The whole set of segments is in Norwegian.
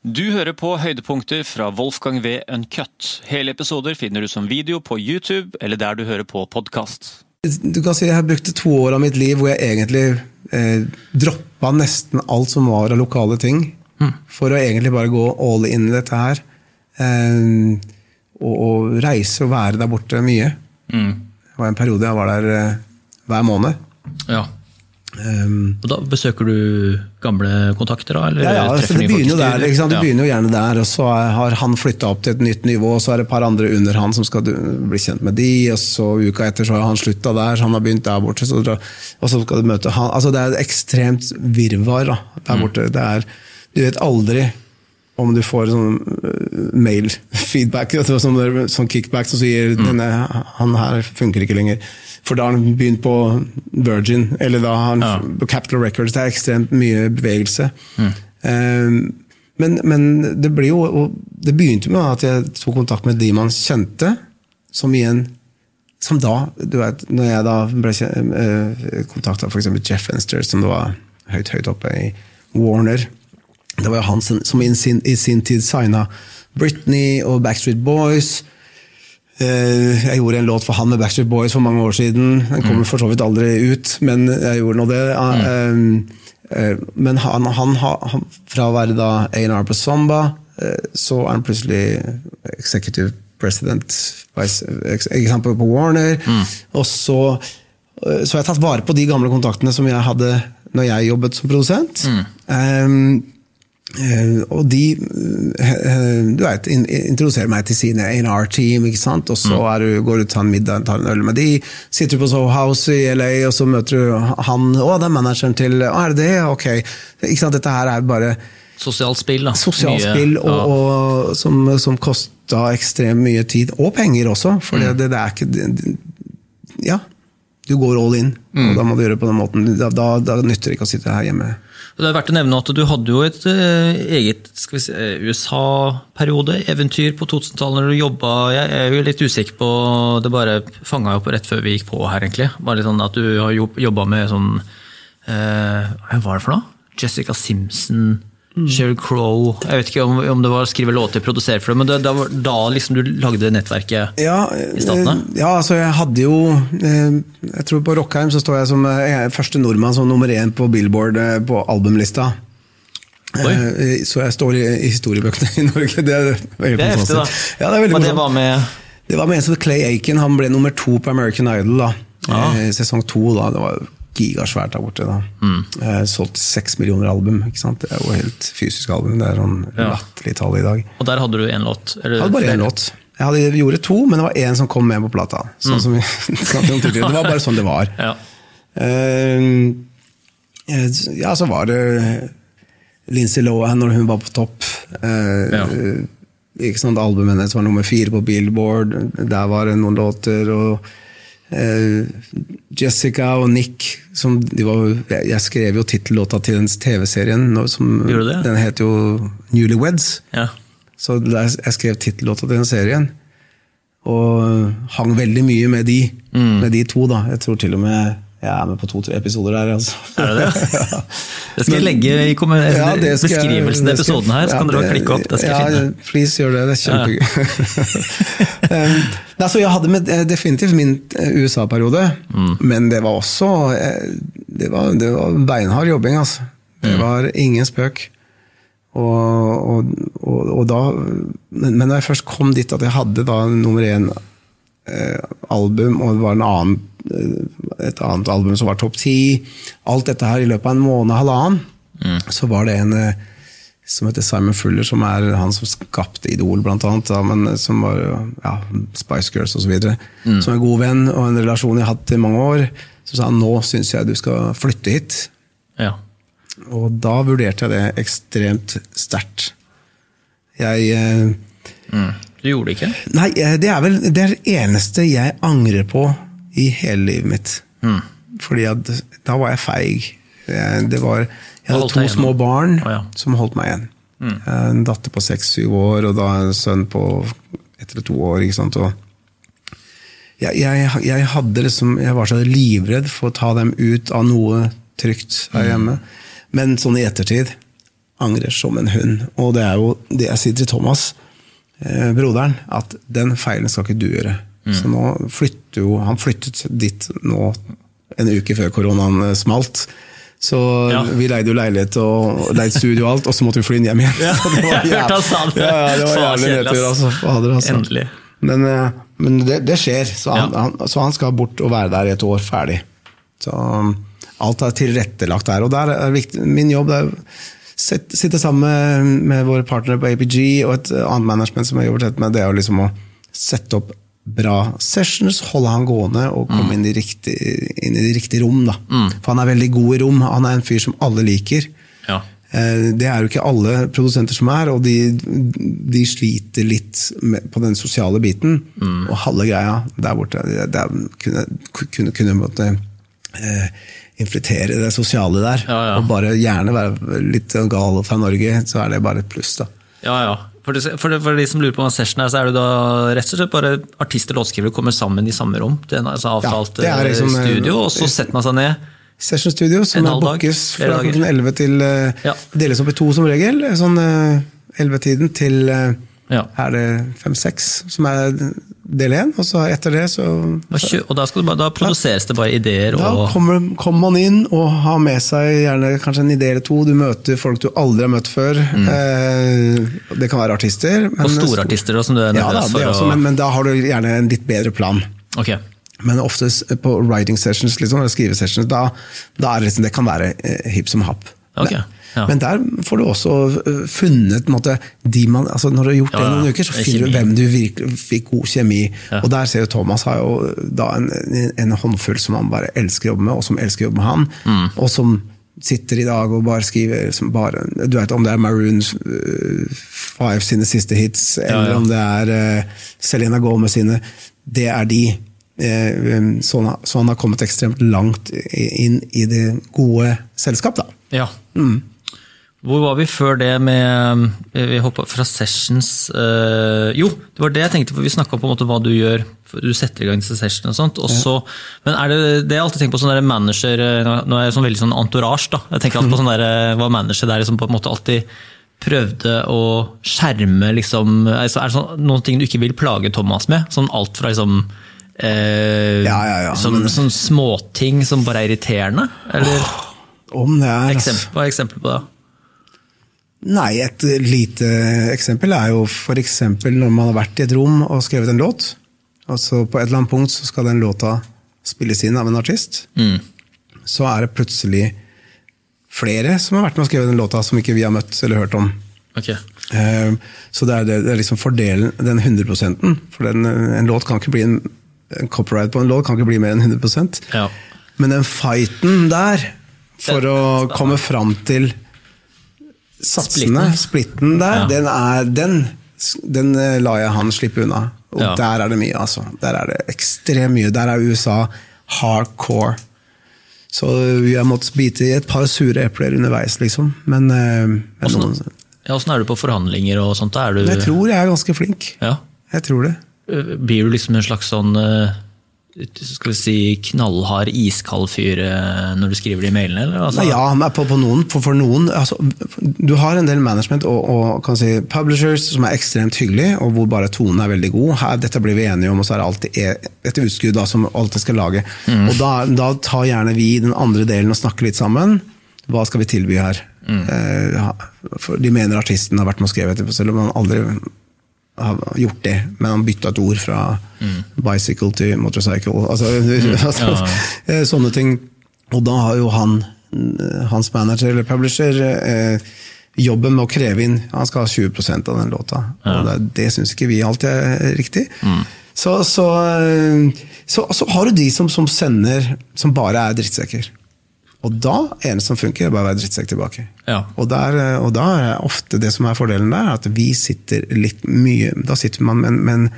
Du hører på høydepunkter fra Wolfgang V. Uncut. Hele episoder finner du som video på YouTube eller der du hører på podkast. Du kan si Jeg har brukt to år av mitt liv hvor jeg egentlig eh, droppa nesten alt som var av lokale ting, for å egentlig bare gå all in i dette her. Eh, og, og reise og være der borte mye. Det var en periode jeg var der eh, hver måned. Ja. Um, Og da besøker du gamle kontakter, da? Eller Ja, ja altså, det begynner der. Det Ja. begynner jo gjerne der, og så har han flytta opp til et nytt nivå, og så er det et par andre under han som skal bli kjent med de, og så uka etter så har han slutta der, så han har begynt der borte, så, og så skal du møte han. Altså, det er et ekstremt virvar da, der Mm. borte. Det er, du vet aldri om du får sånn uh, mail-feedback, sånn, sånn kickback som sier Mm. denne, han her funker ikke lenger. For da har han begynt på Virgin, eller da har han Ja. Capital Records. Det er ekstremt mye bevegelse. Mm. Eh, men, men det blir jo Det begynte med at jeg tok kontakt med de man kjente, som igjen som da, du vet, når jeg da ble uh, kontakta f.eks. Jeff Enster, som det var høyt, høyt oppe i Warner Det var jo han som, i, sin, i sin tid signa Britney og Backstreet Boys. Eh, Jeg gjorde en låt for han med Backstreet Boys for mange år siden. Den kommer for så vidt aldri ut, men jeg gjorde nå det. Eh, eh, Men han, han, han, fra å være da A&R på eh, så er han plutselig executive president på Warner. Warner. Og så, så har jeg tatt vare på de gamle kontaktene som jeg hadde når jeg jobbet som produsent. Mm. Eh, og de eh, du vet, in, introduserer meg til sine A&R-team, ikke sant? og så er du, går du og tar en middag tar en øl med de. Sitter du på Soho House i LA, og så møter du han Å, det er manageren til Å, er det det? Ok. Ikke sant? Dette her er bare Sosialt spill, da. Sosialt spill, og, ja. og, som, som kosta ekstremt mye tid. Og penger også, for Mm. det, det, det er ikke det, Ja. Du går all in, Mm. og da må du gjøre det på den måten. Da, da, da nytter det ikke å sitte her hjemme. Det er verdt å nevne at du hadde jo et eh, eget si, eh, USA-periode, eventyr på 2000-tallet når du jobba Jeg er jo litt usikker på Det bare fanga opp rett før vi gikk på her, egentlig. Bare litt sånn at du har jobba med sånn eh, Hva var det for noe? Jessica Simpson, Sheryl Crow Jeg vet ikke om, om det var å skrive låter, produsere for det, men det, det var da liksom du lagde nettverket? Ja, I statene? eh, ja, altså jeg hadde jo eh, Jeg tror på Rockheim så står jeg som eh, jeg første nordmann som nummer én på Billboard på albumlista. Oi. Så jeg står i, historiebøkene i Norge. Det er, helt Det er heftig, da. Ja, det er veldig Men det var med Det var med en som Clay Aiken. Han ble nummer to på American Idol. da. Ah. Eh, Sesong to. da, Det var gigasvært der borte. da. Mm. Eh, Solgt seks millioner album. ikke sant? Det er jo helt fysisk album. Det er sånn Ja. latterlig tall i dag. Og der hadde du én låt? eller Jeg hadde bare én låt. Jeg hadde, gjorde to, men det var én som kom med på plata. Sånn snakket. Det var bare sånn det var. Ja. Eh, ja, så var det Lindsay Lohan når hun var på topp. Eh, Ja. ikke sant, Albumet hennes var nummer fire på Billboard. Der var det noen låter. og eh, Jessica og Nick som de var, jeg, skrev jo tittellåta til den TV-serien. Den het jo Newlyweds. ja. Så jeg skrev tittellåta til den serien. Og hang veldig mye med de, Mm. med de to. da. Jeg tror til og med jeg er med på to-tre episoder der. Altså. Er det det? ja. Det skal jeg legge i Ja, beskrivelsen til episoden her, så ja, kan dere klikke opp. Det skal ja, jeg finne. Please, gjør det. Det er kjempegøy. um, nei, så jeg hadde med, eh, definitivt min eh, USA-periode, Mm. men det var også eh, det var, det var beinhard jobbing. altså. Det Mm. var ingen spøk. Og, og, og, og da, men, da jeg først kom dit at jeg hadde da nummer én eh, album, og det var en annen, et annet album som var topp ti Alt dette her i løpet av en måned halvannen. Mm. Så var det en eh, som heter Simon Fuller, som er han som skapte Idol, blant annet. Da, men eh, som var ja, Spice Girls osv. Mm. Som en god venn og en relasjon jeg har hatt i mange år. Så sa han nå syns jeg du skal flytte hit. Ja. Og da vurderte jeg det ekstremt sterkt. Jeg eh, Du gjorde det ikke? Nei, eh, det er vel det er eneste jeg angrer på i hele livet mitt. Mm. Fordi at da var jeg feig. Jeg, det var, jeg hadde to små barn oh, ja. som holdt meg igjen. En datter på seks-syv år, og da en sønn på ett eller to år. ikke sant? Og jeg, jeg, jeg hadde liksom, jeg var så livredd for å ta dem ut av noe trygt her hjemme. Men sånn i ettertid angrer som en hund. Og det er jo det jeg sier til Thomas, eh, broderen, at den feilen skal ikke du gjøre. Mm. Så nå flytter jo Han flyttet dit nå en uke før koronaen eh, smalt. Så Ja. vi leide jo leilighet og leide studio og alt, og så måtte vi fly inn hjem igjen. Ja, det var det. Ja, ja, det var jævlig nedtur, altså. Fader, altså. Endelig. Men, eh, men det, det skjer, så han, han, så han skal bort og være der i et år ferdig. Så um, alt er tilrettelagt der. Og der er viktig, min jobb er å sitte sammen med, med våre partnere på APG og et annet management som jeg jobber tett med, det er jo liksom å sette opp bra sessions, holde han gående og komme inn, i riktig, inn i de riktige rom. Da. For han er veldig god i rom. Han er en fyr som alle liker. Ja. Eh, Det er jo ikke alle produsenter som er, og de, de sliter litt med, på den sosiale biten. Og halve greia der borte det, det er- kunne, kunne, kunne måtte, eh, infiltrere det sosiale der. Ja, ja. Og bare gjerne være litt gal fra Norge, så er det bare et pluss. da. Ja, ja. For, det, for, det, for de som lurer på hva session er, så er det da rett og slett bare artist og låtskrivere kommer sammen i samme rom. Det er en altså avtalt ja, er eh, liksom, eh, studio, og så setter man seg ned. Session Studio, som er bookes fra klokken 11 til eh, Ja. Deles opp i to som regel. Sånn eh, 11-tiden til Ja. er det 5-6, som er del én. Og så etter det så Da Og da, bare, da produseres det bare ideer Da og kommer, kommer man inn og har med seg gjerne kanskje en idé eller to. Du møter folk du aldri har møtt før. Eh, det kan være artister. men- Mm. Og store artister, da, som du er Ja, da, for også, og... men, men da har du gjerne en litt bedre plan. Ok. Men oftest på writing sessions, liksom, eller skrivesessions, da, da det, liksom, det kan være eh, hipp som happ. Ok, Men, ja. men der får du også eh, funnet måte, de man, altså Når du har gjort Ja, det noen uker, så er finner du hvem du virkelig fikk god kjemi. Ja. Og der ser du Thomas har jo da en, en håndfull som han bare elsker å jobbe med, og som elsker å jobbe med han. Mm. Og som sitter i dag og bare skriver som bare, Du vet om det er Maroon 5 sine siste hits, eller ja. om det er uh, Selena Gomez sine. Det er de. Uh, så, han, så han har kommet ekstremt langt inn i det gode selskap, da. Ja. Mm. Hvor var vi før det med eh, Vi hoppa fra sessions øh, Jo, det var det jeg tenkte, for vi snakka om hva du gjør. Du setter i gang disse sessionene og sånt. Og så, men er det det jeg alltid tenker på sånn der manager eh, Nå er jeg sånn veldig sånn entourage, da. Jeg tenker alltid på sånn der, hva manager der liksom på en måte alltid prøvde å skjerme liksom altså, Er det sånn, noen ting du ikke vil plage Thomas med? Sånn alt fra liksom øh, Ja, ja, ja, Sånn, men- sånn småting som bare er irriterende? Eller Om det er altså- eksempel, eksempel på det? Nei, et lite eksempel er jo f.eks. når man har vært i et rom og skrevet en låt. Og så på et eller annet punkt så skal den låta spilles inn av en artist. Så er det plutselig flere som har vært med og skrevet den låta som ikke vi har møtt eller hørt om. Ok. Eh, Så det er, det, det er liksom fordelen, den 100 For den, en låt kan ikke bli en, en copyright på en låt kan ikke bli mer enn 100 Ja. Men den fighten der, for å komme fram til satsene, Splitten. splitten der, Ja. den, er, den, den eh, lar jeg han slippe unna. Og Ja. der er det mye, altså. Der er det ekstremt mye. Der er USA hardcore. Så vi har måttet bite i et par sure epler underveis, liksom. Men, eh, men Hvordan, noen, ja, åssen er du på forhandlinger og sånt? Er du, jeg tror jeg er ganske flink. ja. Jeg tror det. Blir du liksom en slags sånn eh, skal vi si knallhard, iskald fyr eh, når du skriver de mailene? Eller? Altså, Nei, ja, men på, på noen, for, for noen altså, Du har en del management og, og kan si, publishers som er ekstremt hyggelige, og hvor bare tonen er veldig god. Her, dette blir vi enige om, og så er det alltid e- et utskudd da, som alltid skal lage. Og da, da tar gjerne vi den andre delen og snakker litt sammen. Hva skal vi tilby her? Eh, for de mener artisten har vært med og skrevet selv om han aldri har gjort det, men han bytta et ord fra bicycle til motorcycle. Altså, altså, ja. Sånne ting. Og da har jo han, eh, hans manager eller publisher, eh, jobben med å kreve inn Han skal ha 20 av den låta. Og det, det syns ikke vi alltid er riktig. Så, så, eh, så, så har du de som, som sender som bare er drittsekker. Og da eneste som funker, er bare å være drittsekk tilbake. Ja. Og, der, eh, og da er ofte det som er fordelen der, at vi sitter litt mye Da sitter man med, en- med,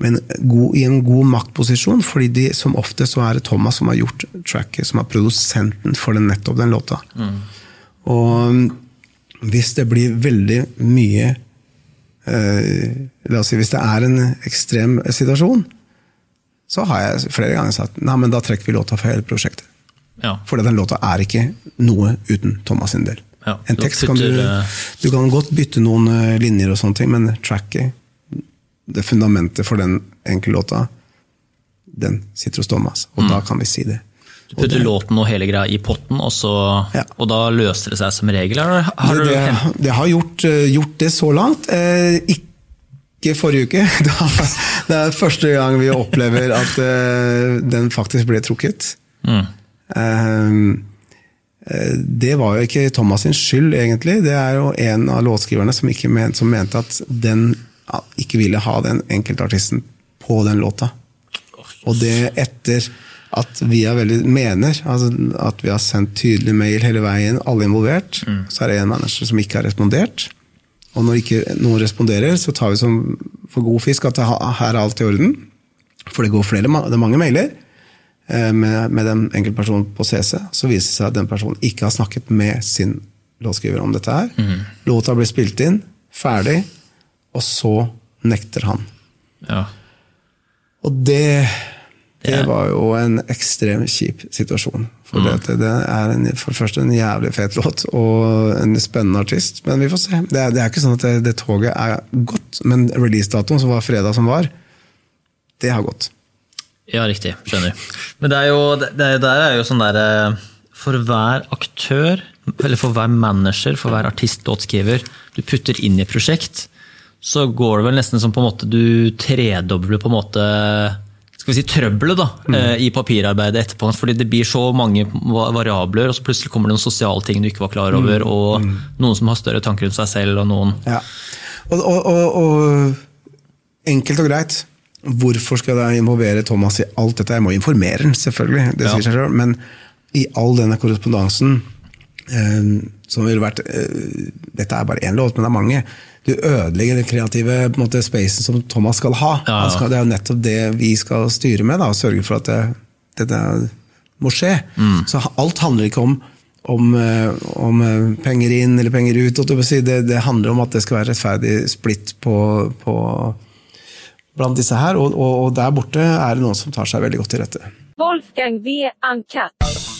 med god, i en god maktposisjon, fordi de, som ofte så er det Thomas som har gjort tracket, som er produsenten for den, nettopp den låta. Og mm, hvis det blir veldig mye eh, La oss si hvis det er en ekstrem situasjon, så har jeg flere ganger sagt nei, men da trekker vi låta for hele prosjektet. Ja. For den låta er ikke noe uten Thomas sin del. Ja, En tekst kan du, eh, du kan godt bytte noen eh, linjer og sånne ting, men tracket, det fundamentet for den enkeltlåta, den sitter hos Thomas, Mm. og da kan vi si det. Du putter låten og hele greia i potten, og, så, Ja. og da løser det seg som regel? Eller har det, det, det har gjort, eh, gjort det så langt. Eh, ikke forrige uke. Da, det er første gang vi opplever at eh, den faktisk ble trukket. Mm. Eh, eh, det var jo ikke Thomas sin skyld, egentlig. Det er jo en av låtskriverne som, ikke men, som mente at den ikke ville ha den enkeltartisten på den låta. Og det etter at vi er veldig mener, altså at vi har sendt tydelig mail hele veien, alle involvert, så er det en manager som ikke har respondert. Og når ikke noen responderer, så tar vi som for god fisk at her er alt i orden. For det går flere, det er mange mailer med, med den enkeltpersonen på CC. Så viser det seg at den personen ikke har snakket med sin låtskriver om dette her. Låta blir spilt inn, ferdig, og så nekter han. ja. Og det, det var jo en ekstremt kjip situasjon. For det, det er en, for det første en jævlig fet låt og en spennende artist. Men vi får se. Det er, det er ikke sånn at det, det toget er gått, men releasedatoen, som var fredag som var, det har gått. Ja, riktig. Skjønner. Men det er jo, det, det der er jo sånn der eh, For hver aktør, eller for hver manager, for hver artist, låtskriver du putter inn i prosjekt, så går det vel nesten som på en måte du tredobler på en måte skal vi si trøbbelet da, mm. i papirarbeidet etterpå. Fordi det blir så mange variabler, og så plutselig kommer det noen sosiale ting du ikke var klar over, og noen som har større tanker rundt seg selv, og noen Ja. Og, og, og, og enkelt og greit. Hvorfor skal jeg involvere Thomas i alt dette? Jeg må informere ham, selvfølgelig. det sier seg selv, Men i all denne korrespondansen eh, som ville vært eh, Dette er bare én låt, men det er mange. Du ødelegger den kreative måte, spacen som Thomas skal ha. Ja, ja. Skal, det er jo nettopp det vi skal styre med, da, og sørge for at det, dette må skje. Mm. Så alt handler ikke om om, eh, om eh, penger inn eller penger ut. Det, det handler om at det skal være rettferdig splitt på, på blant disse her. Og, og, og der borte er det noen som tar seg veldig godt til rette. Wolfgang V. Uncut.